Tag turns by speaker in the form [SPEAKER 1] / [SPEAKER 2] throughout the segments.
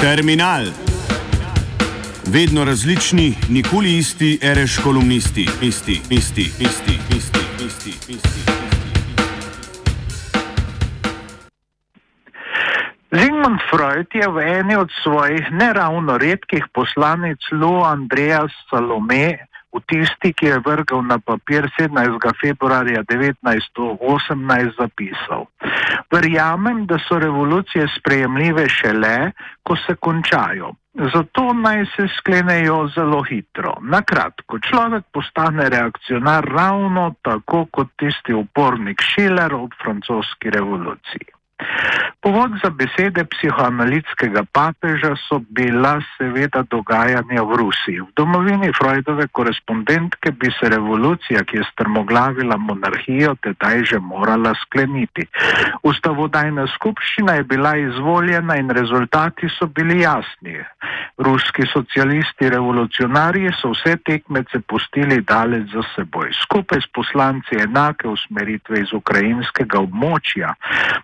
[SPEAKER 1] Terminal. Vedno različni, nikoli isti, reš kolumnisti, isti, isti, isti, isti, isti, isti.
[SPEAKER 2] Zigmund Freud je v eni od svojih neravno redkih poslanic Lu Andreja Salome v tisti, ki je vrgal na papir 17. februarja 1918 zapisal. Verjamem, da so revolucije sprejemljive šele, ko se končajo. Zato naj se sklenejo zelo hitro. Na kratko, človek postane reakcionar ravno tako kot tisti upornik Schiller ob francoski revoluciji. Povod za besede psihoanalitskega papeža so bila seveda dogajanja v Rusiji. V domovini Freudove korespondentke bi se revolucija, ki je strmoglavila monarhijo, tedaj že morala skleniti. Ustavodajna skupščina je bila izvoljena in rezultati so bili jasni. Ruski socialisti revolucionarji so vse tekmece pustili daleč za seboj. Skupaj s poslanci enake usmeritve iz ukrajinskega območja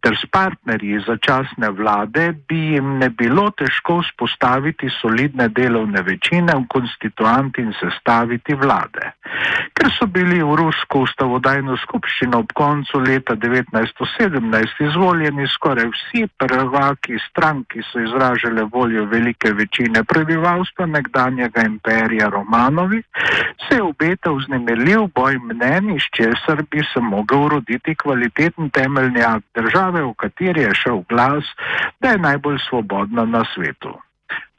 [SPEAKER 2] ter s partnerji začasne vlade bi jim ne bilo težko vzpostaviti solidne delovne večine v konstituanti in sestaviti vlade. Ker so bili v Rusko ustavodajno skupščino ob koncu leta 1917 izvoljeni skoraj vsi prvaki strank, ki so izražale voljo velike večine prebivalstva nekdanjega imperija Romanovi, se je obetal znemeljiv boj mnen, iz česar bi se mogel roditi kvaliteten temeljni akt države, v kateri je šel glas, da je najbolj svobodna na svetu.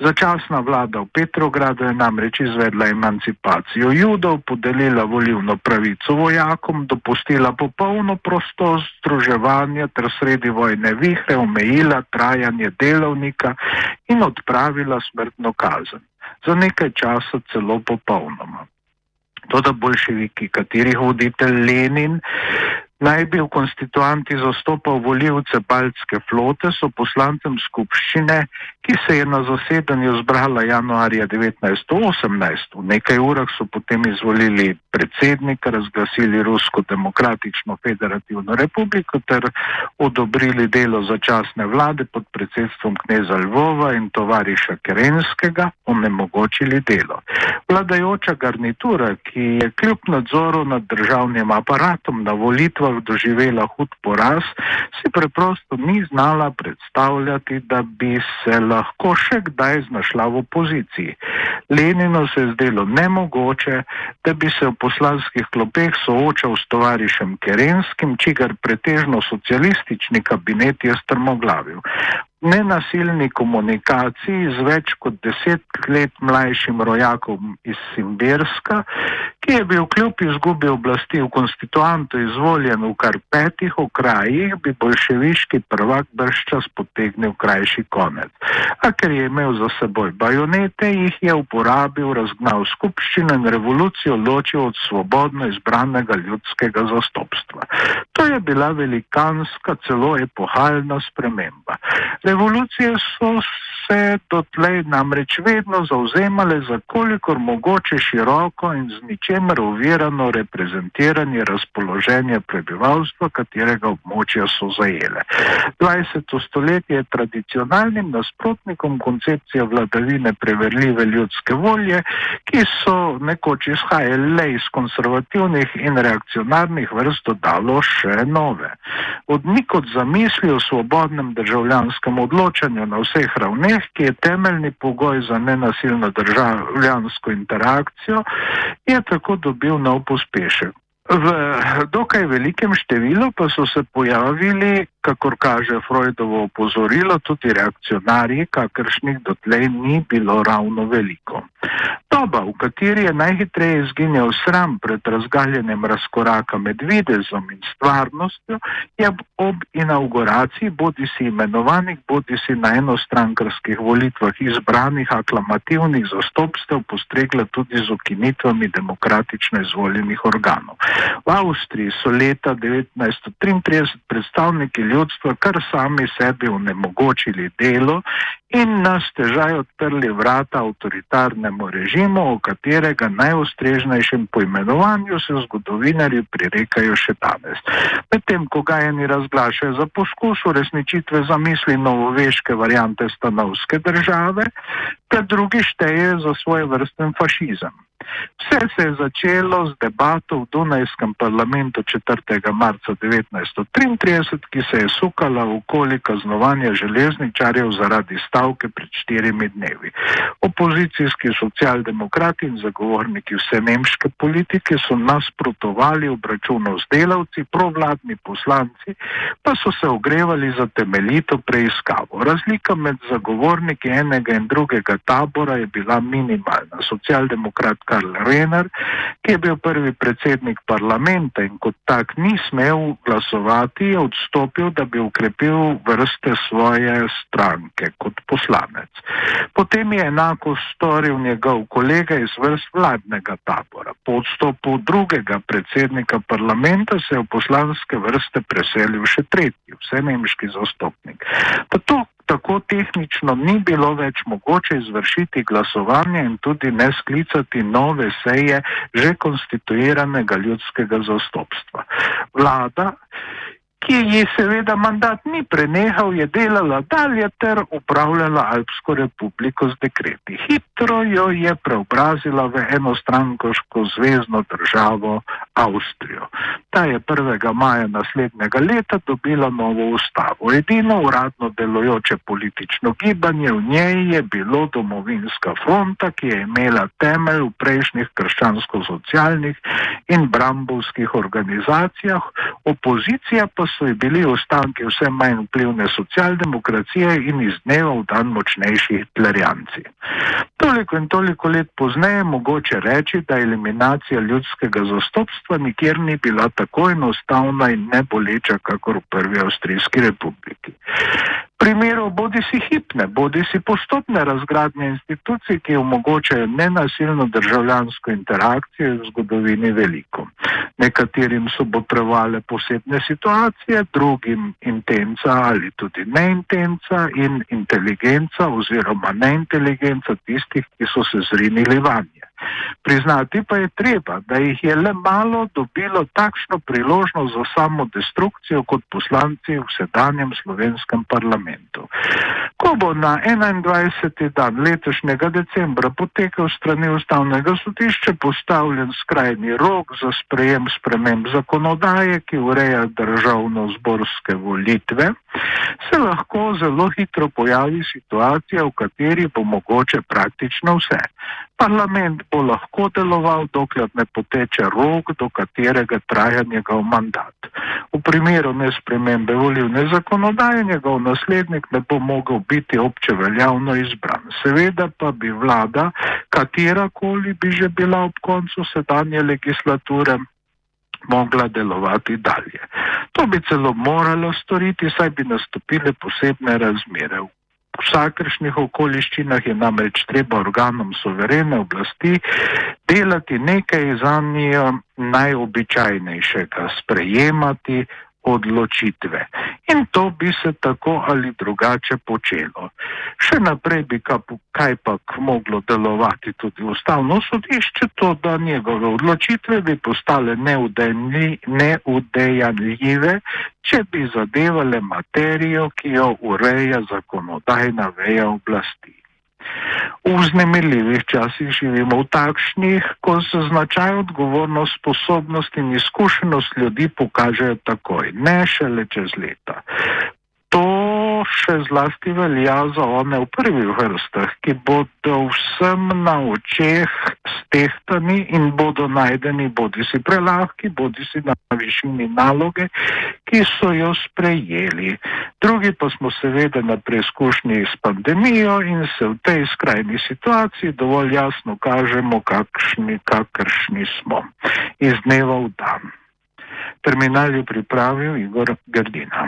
[SPEAKER 2] Začasna vlada v Petrogradu je namreč izvedla emancipacijo judov, podelila volivno pravico vojakom, dopustila popolno prostost združevanja ter sredi vojne vihre omejila trajanje delovnika in odpravila smrtno kazen. Za nekaj časa celo popolnoma. Toda bolševiki, katerih voditelj Lenin naj bi v konstituanti zastopal voljivce Baltske flote, so poslancem skupščine, ki se je na zasedanju zbrala januarja 1918. V nekaj urah so potem izvolili predsednika, razglasili Rusko demokratično federativno republiko ter odobrili delo začasne vlade pod predsedstvom kneza Lvova in tovariša Kerenskega, onemogočili delo. Vladajoča garnitura, ki je kljub nadzoru nad državnim aparatom na volitvah doživela hud poraz, si preprosto ni znala predstavljati, da bi se lahko še kdaj znašla v opoziciji. Lenino se je zdelo nemogoče, da bi se v poslanskih klopeh soočal s tovarišem Kerenskim, čigar pretežno socialistični kabinet je strmoglavil nenasilni komunikaciji z več kot deset let mlajšim rojakom iz Simbirska, ki je bil kljub izgubi oblasti v konstituantu izvoljen v kar petih okrajih, bi bolševiški prvak brščas potegnil krajši konec. A ker je imel za seboj bajonete, jih je uporabil, razgnal skupščino in revolucijo ločil od svobodno izbranega ljudskega zastopstva. To je bila velikanska, celo epohalna sprememba. Revolucije so se dotlej namreč vedno zauzemale za kolikor mogoče široko in z ničemer uvirano reprezentiranje razpoloženja prebivalstva, katerega območja so zajele. 20. stoletje je tradicionalnim nasprotnikom koncepcije vladavine preverljive ljudske volje, ki so nekoč izhajale le iz konservativnih in reakcionarnih vrst, dodalo še nove. Odmik od zamisli o svobodnem državljanskem odločanju na vseh ravneh, ki je temeljni pogoj za nenasilno državljansko interakcijo, je tako dobil nov pospešek. V dokaj velikem številu pa so se pojavili, kakor kaže Freudovo opozorilo, tudi reakcionarji, kakršnih dotlej ni bilo ravno veliko. Doba, v kateri je najhitreje izginjal sram pred razgaljenjem razkoraka med videzom in stvarnostjo, je ob inauguraciji bodi si imenovanih, bodi si na enostrankarskih volitvah izbranih aklamativnih zastopstev postregla tudi z okinitvami demokratično izvoljenih organov. V Avstriji so leta 1933 predstavniki ljudstva kar sami sebi onemogočili delo in nas težaj odprli vrata avtoritarnemu režimu, o katerega najustrežnejšem poimenovanju se zgodovinari prirekajo še danes. Medtem, ko ga eni razglašajo za poskus uresničitve zamisli novoveške variante stanovske države, ter drugi šteje za svoj vrsten fašizem. Vse se je začelo z debato v Dunajskem parlamentu 4. marca 1933, ki se je sukala okoli kaznovanja železničarjev zaradi stavke pred štirimi dnevi. Opozicijski socialdemokrati in zagovorniki vse nemške politike so nasprotovali obračunu z delavci, provladni poslanci pa so se ogrevali za temeljito preiskavo. Razlika med zagovorniki enega in drugega tabora je bila minimalna. Socialdemokratka Karl Renner, ki je bil prvi predsednik parlamenta in kot tak ni smel glasovati, je odstopil, da bi ukrepil vrste svoje stranke kot poslanec. Potem je enako storil njegov kolega iz vrst vladnega tabora. Po odstopu drugega predsednika parlamenta se je v poslanske vrste preselil še tretji, vsenemški zastopnik. Pa to tako tehnično ni bilo več mogoče izvršiti glasovanje in tudi ne sklicati nove seje že konstituiranega ljudskega zastopstva. Vlada ki ji seveda mandat ni prenehal, je delala dalje ter upravljala Alpsko republiko z dekreti. Hitro jo je preobrazila v enostrankoško zvezdno državo Avstrijo. Ta je 1. maja naslednjega leta dobila novo ustavo. Edino uradno delojoče politično gibanje v njej je bilo domovinska fronta, ki je imela temelj v prejšnjih krščansko-socialnih in brambovskih organizacijah, opozicija pa so bili ostanki vse manj vplivne socialdemokracije in iz dneva v dan močnejši hitlerijanci. Toliko in toliko let pozneje mogoče reči, da eliminacija ljudskega zastopstva nikjer ni bila tako enostavna in ne boleča, kakor v prvi Avstrijski republiki primerov bodi si hipne, bodi si postopne razgradnje institucij, ki omogočajo nenasilno državljansko interakcijo v zgodovini veliko. Nekaterim so potrebovale posebne situacije, drugim intenca ali tudi neintenca in inteligenca oziroma neinteligenca tistih, ki so se zrinili vanje. Priznati pa je treba, da jih je le malo dobilo takšno priložnost za samo destrukcijo kot poslanci v sedanjem slovenskem parlamentu. Ko bo na 21. dan letošnjega decembra potekel strani ustavnega sodišča postavljen skrajni rok za sprejem sprememb zakonodaje, ki ureja državno-zborske volitve, se lahko zelo hitro pojavi situacija, v kateri bo mogoče praktično vse. Parlament bo lahko deloval, dokler ne poteče rok, do katerega traja njegov mandat. V primeru nespremembe volivne zakonodaje njegov naslednik ne bo mogel biti obče veljavno izbran. Seveda pa bi vlada, katerakoli bi že bila ob koncu sedanje legislature, mogla delovati dalje. To bi celo moralo storiti, saj bi nastopile posebne razmere. V vsakršnih okoliščinah je namreč treba organom soverene oblasti delati nekaj za njo najobičajnejšega, sprejemati odločitve. In to bi se tako ali drugače počelo. Še naprej bi kaj pa moglo delovati tudi ustavno sodišče, to da njegove odločitve bi postale neudejanljive, če bi zadevale materijo, ki jo ureja zakonodajna veja oblasti. V vznemirljivih časih živimo v takšnih, ko se značaj odgovornost, sposobnost in izkušenost ljudi pokažejo takoj, ne šele čez leta. Še zlasti velja za one v prvih vrstah, ki bodo vsem na očeh stehtani in bodo najdeni bodi si prelahki, bodi si na višini naloge, ki so jo sprejeli. Drugi pa smo seveda na preizkušnji s pandemijo in se v tej skrajni situaciji dovolj jasno kažemo, kakšni, kakršni smo iz dneva v dan. Terminal je pripravil Igor Gardina.